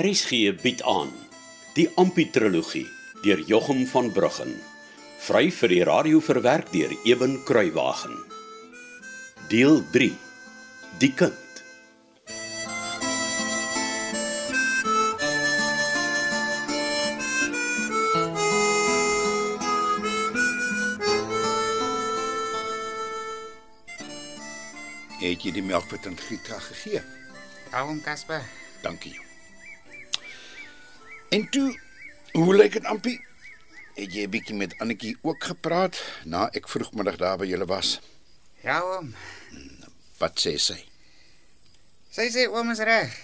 RSG bied aan die Amputrologie deur Jochum van Bruggen. Vry vir die radio verwerk deur Eben Kruiwagen. Deel 3. Die kind. Het jy die melk vir tant Grieta gegee? Waarom Casper? Dankie jou. En toe, hoe lyk dit Ampie? Het jy 'n bietjie met Annetjie ook gepraat na ek vroegmiddag daar by julle was? Ja oom. Wat sê sy? Sy sê oom is reg.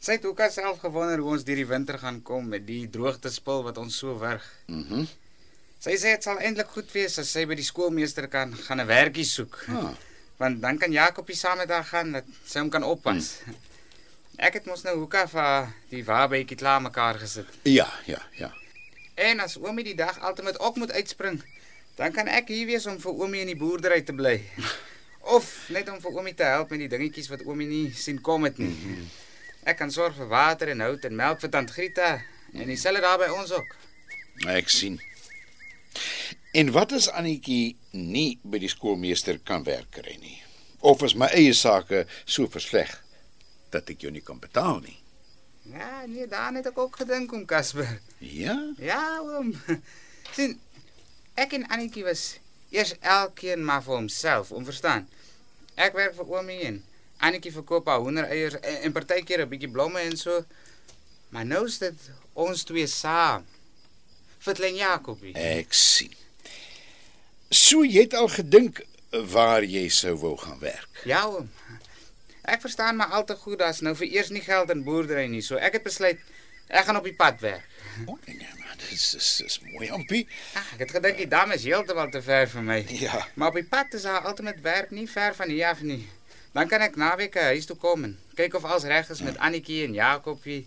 Sy het ook alself gewonder hoe ons hierdie winter gaan kom met die droogtespil wat ons so wurg. Mhm. Sy sê dit sal eintlik goed wees as sy by die skoolmeester kan gaan 'n werkie soek. Ah, Want dan kan Jakobie saam met haar gaan dat sy hom kan oppas. Ek het mos nou hoeka vir die waarbytjie klaar mekaar gesit. ja, ja, ja. En as oomie die dag altyd ook moet uitspring, dan kan ek hier wees om vir oomie in die boerdery te bly. Of net om vir oomie te help met die dingetjies wat oomie nie sien kom het nie. Ek kan sorg vir water en hout en melk vir tant Grieta en dieselfde daar by ons ook. Ek sien. En wat as Annetjie nie by die skoolmeester kan werk kry nie? Of is my eie sake so versleg dat ek jou nie kan betaal nie? Ja, nee, daar het ek ook gedink om Casper. Ja? Ja, oom. sien ek en Annetjie was eers elkeen maar vir homself, om verstaan. Ek werk vir oomie en Annetjie verkoop haar hoendereiers en, en partykeer 'n bietjie blomme en so. Maar nou is dit ons twee saam. Vir klein Jakobie. Ek sien. So jy het al gedink waar jy sou wou gaan werk. Ja, oom. Ek verstaan maar al te goed daar's nou vir eers nie geld in boerdery nie, so ek het besluit ek gaan op die pad werk. O, nee, nee, maar dit is dis, dis mooi, Ampie. Ah, ek het gedink die dam is heeltemal te ver vir my. Ja. Maar op die pad is daar altyd met werk nie ver van hier af nie. Dan kan ek naweke huis toe kom en kyk of alles reg is met Annetjie en Jakobie.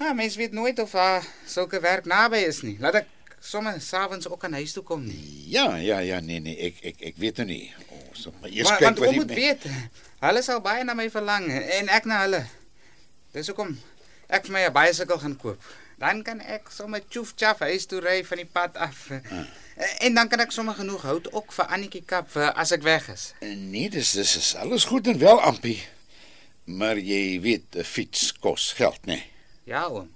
Ja, mens weet nooit of daar sulke werk naby is nie. Laat ek sommer s'avonds ook aan huis toe kom nie. Ja, ja, ja, nee nee, ek ek ek weet nou nie. O, oh, so maar eers Maar kyk want wat die moet weet, hulle sal baie na my verlang en ek na hulle. Dis hoekom ek vir my 'n bicycle gaan koop. Dan kan ek sommer tjoef tjaf huis toe ry van die pad af. En dan kan ek sommer genoeg hout ook vir Annetjie kap vir as ek weg is. Nee, dis dis is alles goed en wel, Ampie. Maar jy weet, 'n fiets kos geld, nê? Nee. Ja, oom.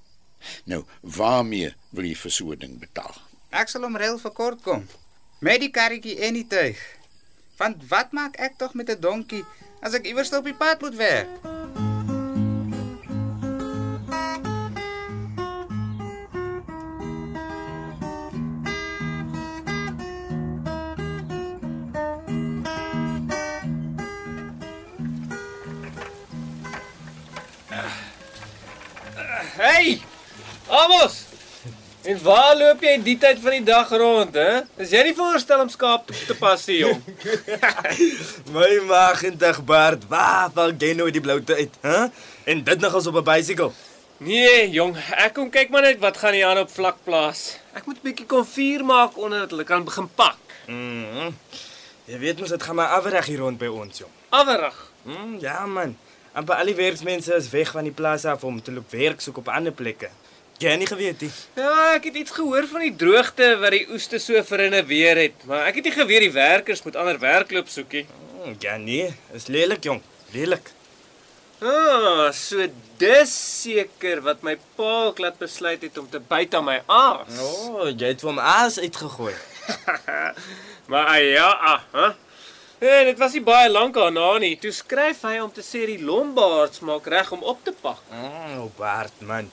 Nou, waarmee wil jy vir so 'n ding betaal? Ek sal om reël vir kort kom. Met die karretjie en die tuig. Want wat maak ek tog met 'n donkie as ek iewers op die pad moet werk? Hey! Amos! En waar loop jy die tyd van die dag rond, hè? Is jy nie voorstel om skaap toe te pas hier, jong? My maag en dag baard, waar val jy nou die bloute uit, hè? En dit nog as op 'n bicycle. Nee, jong, ek kom kyk maar net wat gaan hier aan op vlakplaas. Ek moet 'n bietjie konfuur maak onder dat hulle kan begin pak. Mhm. Jy weet mos dit gaan maar afreg hier rond by ons, jong. Awerig. Mm, ja man. amper al die werksmense is weg van die plaas af om te loop werk soek op ander plekke. Jy het nie geweet nie. Ja, ek het iets gehoor van die droogte wat die oeste so verinneweer het, maar ek het nie geweet die werkers moet ander werk loop soekie. Mm, ja nee, is lelik, jong. Lelik. Ah, so dis seker wat my pa laat besluit het om te byt aan my aas. O, oh, jy het hom aas uitgegooi. Maar ah, ja, ah, hè? En dit was nie baie lank daarna nie. Toe skryf hy om te sê die lombaards maak reg om op te pak. Mm, oh, Bart man.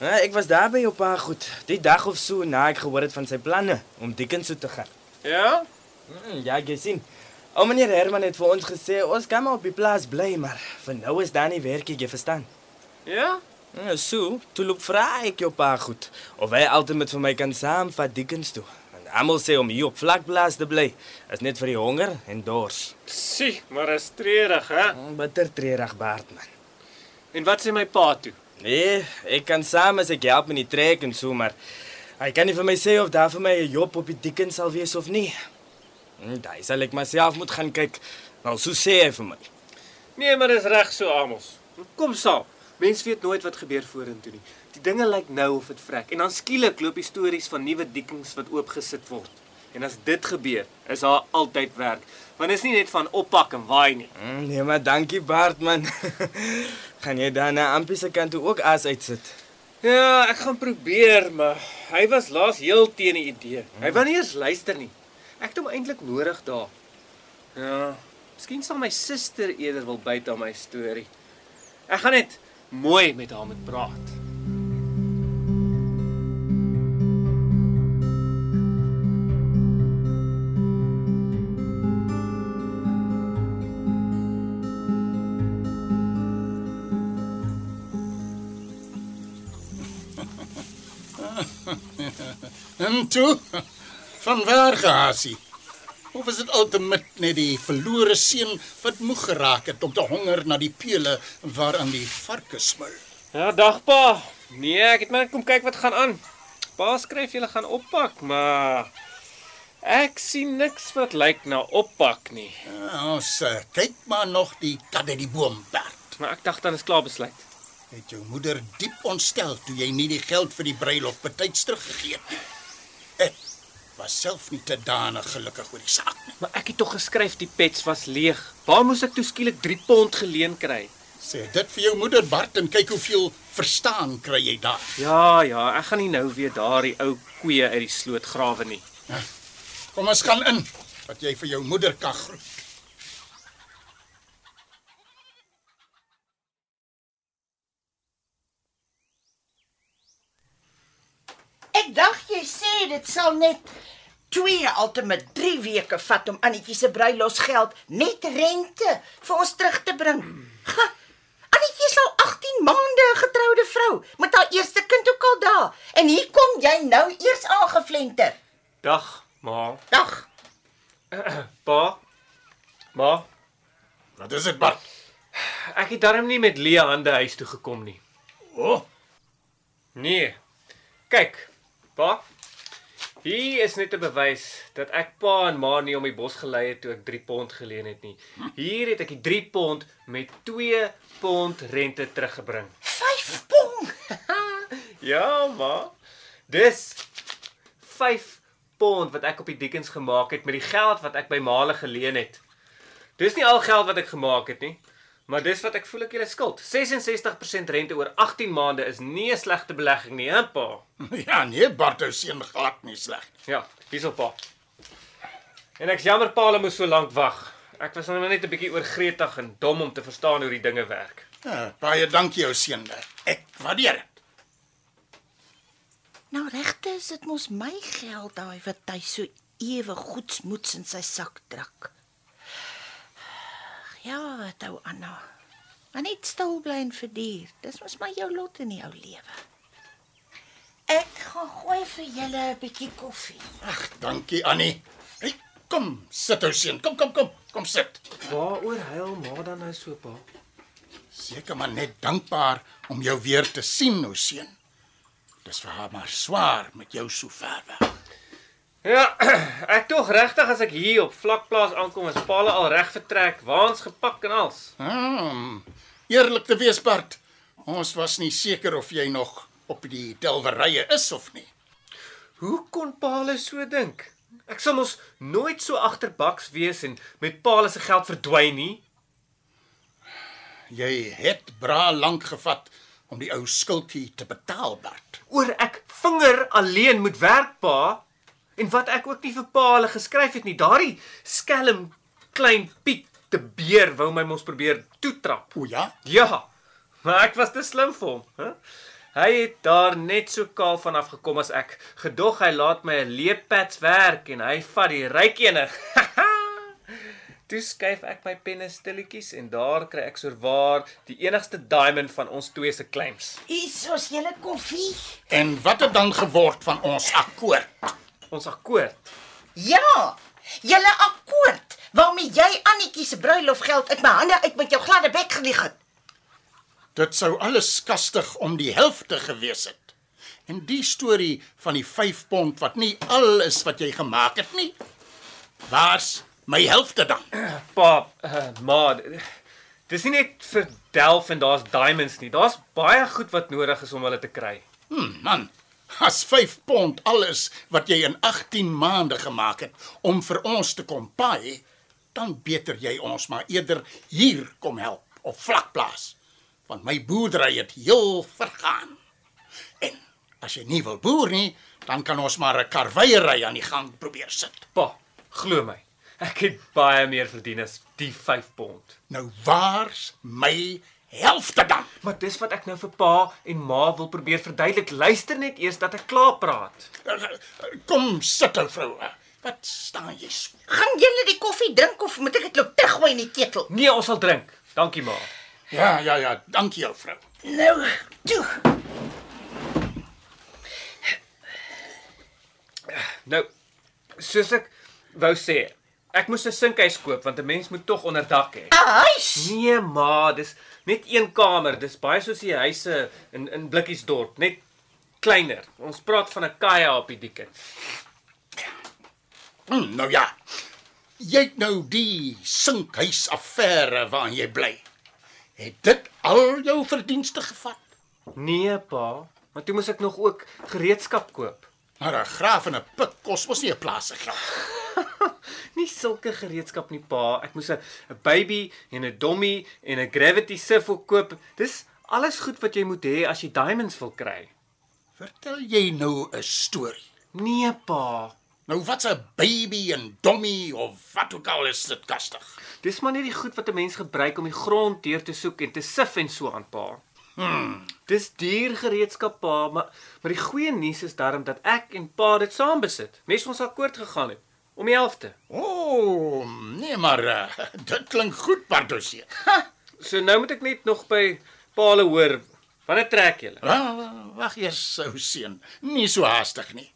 Ja, ek was daar by jou pa goed. Die dag of so na ek gehoor het van sy planne om Dickens toe te gaan. Ja? Mm, ja, jy sien. Ou meneer Herman het vir ons gesê ons kan maar op die plaas bly, maar vir nou is daar nie werk, jy verstaan. Ja? Ja, so, toe loop vra ek jou pa goed of hy altyd met vir my kan saamvat Dickens toe. En almal sê om hier op vlakplaas te bly is net vir die honger en dors. Sie, maar is treurig, hè? Mm, Bitter treurig Bart man. En wat sê my pa toe? Nee, ek kan saam as ek help met die trek en so, maar hy kan nie vir my sê of daar vir my 'n job op die Dickens sal wees of nie. Hm, Daai sal ek myself moet gaan kyk. Nou so sê hy vir my. Nee, maar dis reg so, Amos. Kom saam. Mens weet nooit wat gebeur vorentoe nie. Die dinge lyk nou of dit vrek en dan skielik loop die stories van nuwe dikkings wat oopgesit word. En as dit gebeur, is daar altyd werk. Want dit is nie net van oppak en waai nie. Mm, nee, maar dankie Bart man. gaan jy dan na Ampie se kant toe ook as uitsit? Ja, ek gaan probeer, maar hy was laas heel teen die idee. Hy wou nie eens luister nie. Ek het hom eintlik nodig daar. Ja, miskien sal my suster eerder wil byt aan my storie. Ek gaan net mooi met haar moet praat. En toe van waar gehasie? Of is dit ultimate net die verlore seun wat moeg geraak het om te honger na die pele waaraan die varke smil? Ja, dag pa. Nee, ek het maar net kom kyk wat gaan aan. Pa skryf julle gaan oppak, maar ek sien niks wat lyk na oppak nie. Ja, ons uh, kyk maar nog die kat uit die boom perd. Maar ek dink dan is klaar besluit. Het jou moeder diep ontstel toe jy nie die geld vir die bruilof betyds teruggegee het nie. Was self nie te danig gelukkig oor die saak nie. Maar ek het tog geskryf die pets was leeg. Waar moes ek toe skielik 3 pond geleen kry? Sê dit vir jou moeder Bart en kyk hoeveel verstaan kry jy daar. Ja, ja, ek gaan nie nou weer daardie ou koeie uit die sloot grawe nie. Kom ons gaan in dat jy vir jou moeder kan groet. Ek dink jy sê dit sal net 2 ultimate 3 weke vat om Annetjie se bruilofsgeld net rente vir ons terug te bring. Ha, Annetjie is al 18 maande 'n getroude vrou met haar eerste kind ook al daar. En hier kom jy nou eers aangevlenter. Dag, ma. Dag. Pa. Ma, Wat is dit Bart? ek het darm nie met leë hande huis toe gekom nie. O, oh, Nee. Kyk, pa. Hier is net 'n bewys dat ek pa en ma nie om die bos gelei het toe ek 3 pond geleen het nie. Hier het ek die 3 pond met 2 pond rente teruggebring. 5 pond. Ja, ma. Dis 5 pond wat ek op die dikkens gemaak het met die geld wat ek by Male geleen het. Dis nie al geld wat ek gemaak het nie, maar dis wat ek voel ek julle skuld. 66% rente oor 18 maande is nie 'n slegte belegging nie, hè, pa? ja nee, Bart se seun glad nie sleg. Ja, hier's op pa. En ek's jammer pa hulle moes so lank wag. Ek was nou net 'n bietjie oorgretig en dom om te verstaan hoe die dinge werk. Ja, baie dankie jou seun. Ek waardeer dit. Nou regte is dit mos my geld daai wat hy so ewe goedsmoeds in sy sak druk. Ja, wat ou Anna. Maar net stil bly en verduur. Dis mos maar jou lot in die ou lewe. Ek gaan gooi vir julle 'n bietjie koffie. Ag, dankie Annie. Hey, kom, sit jou seun. Kom, kom, kom. Kom sit. Waaroor huil ma dan nou so pa? Seker maar net dankbaar om jou weer te sien, ou seun. Dis vir haar maar swaar met jou so ver weg. Ja, ek tog regtig as ek hier op vlakplaas aankom en spale al reg vertrek, waans gepak en als. Hmm. Eerlik te wees, Bart, ons was nie seker of jy nog op die delwerye is of nie. Hoe kon Paul so dink? Ek sal mos nooit so agterbaks wees en met Paul se geld verdwyn nie. Jy het bra lank gevat om die ou skuldjie te betaal, Bart. Oor ek vinger alleen moet werk, pa. En wat ek ook nie vir pa hulle geskryf het nie. Daardie skelm klein Piet te beer wou my mos probeer toetrap. O ja, Ja, maar ek was te slim vir hom, hè? Hy het daar net so kaal vanaf gekom as ek. Gedog hy laat my 'n leepads werk en hy vat die ryk ene. Toe skuif ek my penne stilletjies en daar kry ek soorwaar die enigste diamond van ons twee se claims. Hier's ons julle koffie. en wat het dan geword van ons akkoord? Ons akkoord. Ja, julle akkoord waarmee jy Annetjie se bruilofgeld uit my hande uit met jou gladde bek gelieg het. Dit sou alles kastig om die helfte gewees het. En die storie van die 5 pond wat nie al is wat jy gemaak het nie. Waar's my helfte dan? Pa, uh, ma, Dis nie net vir delf en daar's diamonds nie. Daar's baie goed wat nodig is om hulle te kry. Hm, man, as 5 pond alles wat jy in 18 maande gemaak het om vir ons te kom paai, dan beter jy ons maar eerder hier kom help op vlakplaas. Want my boerdery het heel vergaan. En as jy nie wil boer nie, dan kan ons maar 'n karweiery aan die gang probeer sit. Pa, glo my. Ek het baie meer verdien as die 5 pond. Nou waar's my helfte dan? Maar dis wat ek nou vir pa en ma wil probeer verduidelik. Luister net eers dat ek klaar praat. Kom sit ou vrou. Wat staan jy so? Gaan julle die koffie drink of moet ek dit loop teruggooi in die ketel? Nee, ons sal drink. Dankie ma. Ja, ja, ja, dankie ou vrou. Nou, toe. Nou, soos ek wou sê, ek moes 'n sinkhuis koop want 'n mens moet tog onderdak hê. Huis. Nee, ma, dis net een kamer. Dis baie soos die huise in in Blikkiesdorp, net kleiner. Ons praat van 'n kaja op die dikke. Hm, nou ja. Jy het nou die sinkhuis affære waarin jy bly. Het dit al jou verdienste gevat? Nee, pa, maar toe moes ek nog ook gereedskap koop. Maar 'n graaf en 'n pik kos mos nie 'n plaas se geld. Nie sulke gereedskap nie, pa. Ek moes 'n baby en 'n dommy en 'n gravity ook koop. Dis alles goed wat jy moet hê as jy diamonds wil kry. Vertel jy nou 'n storie? Nee, pa. Nou wat's 'n baby en dommy of wat ook al is dit kastig? Dis maar net die goed wat 'n mens gebruik om die grond deur te soek en te sif en so aan, pa. Hmm. Dis duur gereedskap, pa, maar maar die goeie nuus is darm dat ek en pa dit saam besit. Mes ons akkoord gegaan het om die helfte. O, oh, nee maar uh, dit klink goed, Pardosie. So nou moet ek net nog by Paale hoor. Wanneer trek julle? Wag eers, ou seun, nie so haastig nie.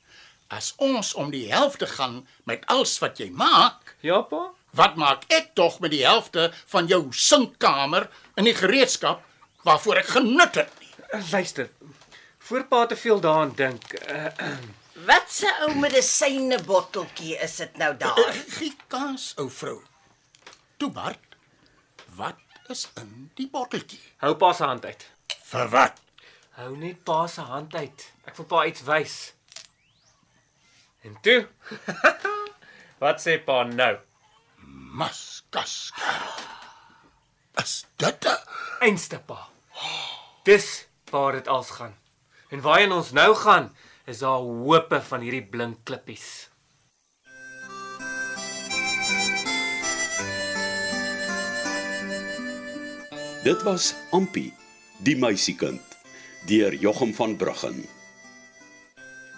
As ons om die helfte gaan met alles wat jy maak, Ja, pa? wat maak ek tog met die helfte van jou sinkkamer en die gereedskap waarvoor ek genut het nie? Uh, Luister. Voor pa te veel daaraan dink. Uh, Wat 'n ou medisyne botteltjie is dit nou daar? Gie kans, ou vrou. Toe Bart, wat is in die botteltjie? hou pa se hand uit. Vir wat? Hou net pa se hand uit. Ek wil pa iets wys. En toe? Wat sê pa nou? Maskas. Is dit 'n Einste pa. Dis waar dit als gaan. En waarheen ons nou gaan, is daar hoope van hierdie blink klippies. Dit was Ampi, die meisiekind, deur Jochum van Bruggen.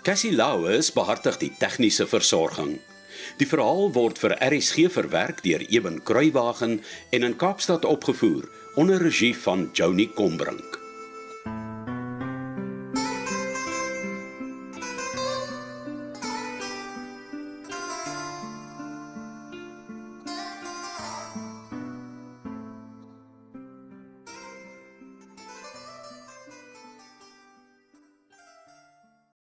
Cassie Lauers behartig die tegniese versorging. Die verhaal word vir RSG verwerk deur Eben Kruiwagen en in Kaapstad opgevoer onder regie van Joni Combrink.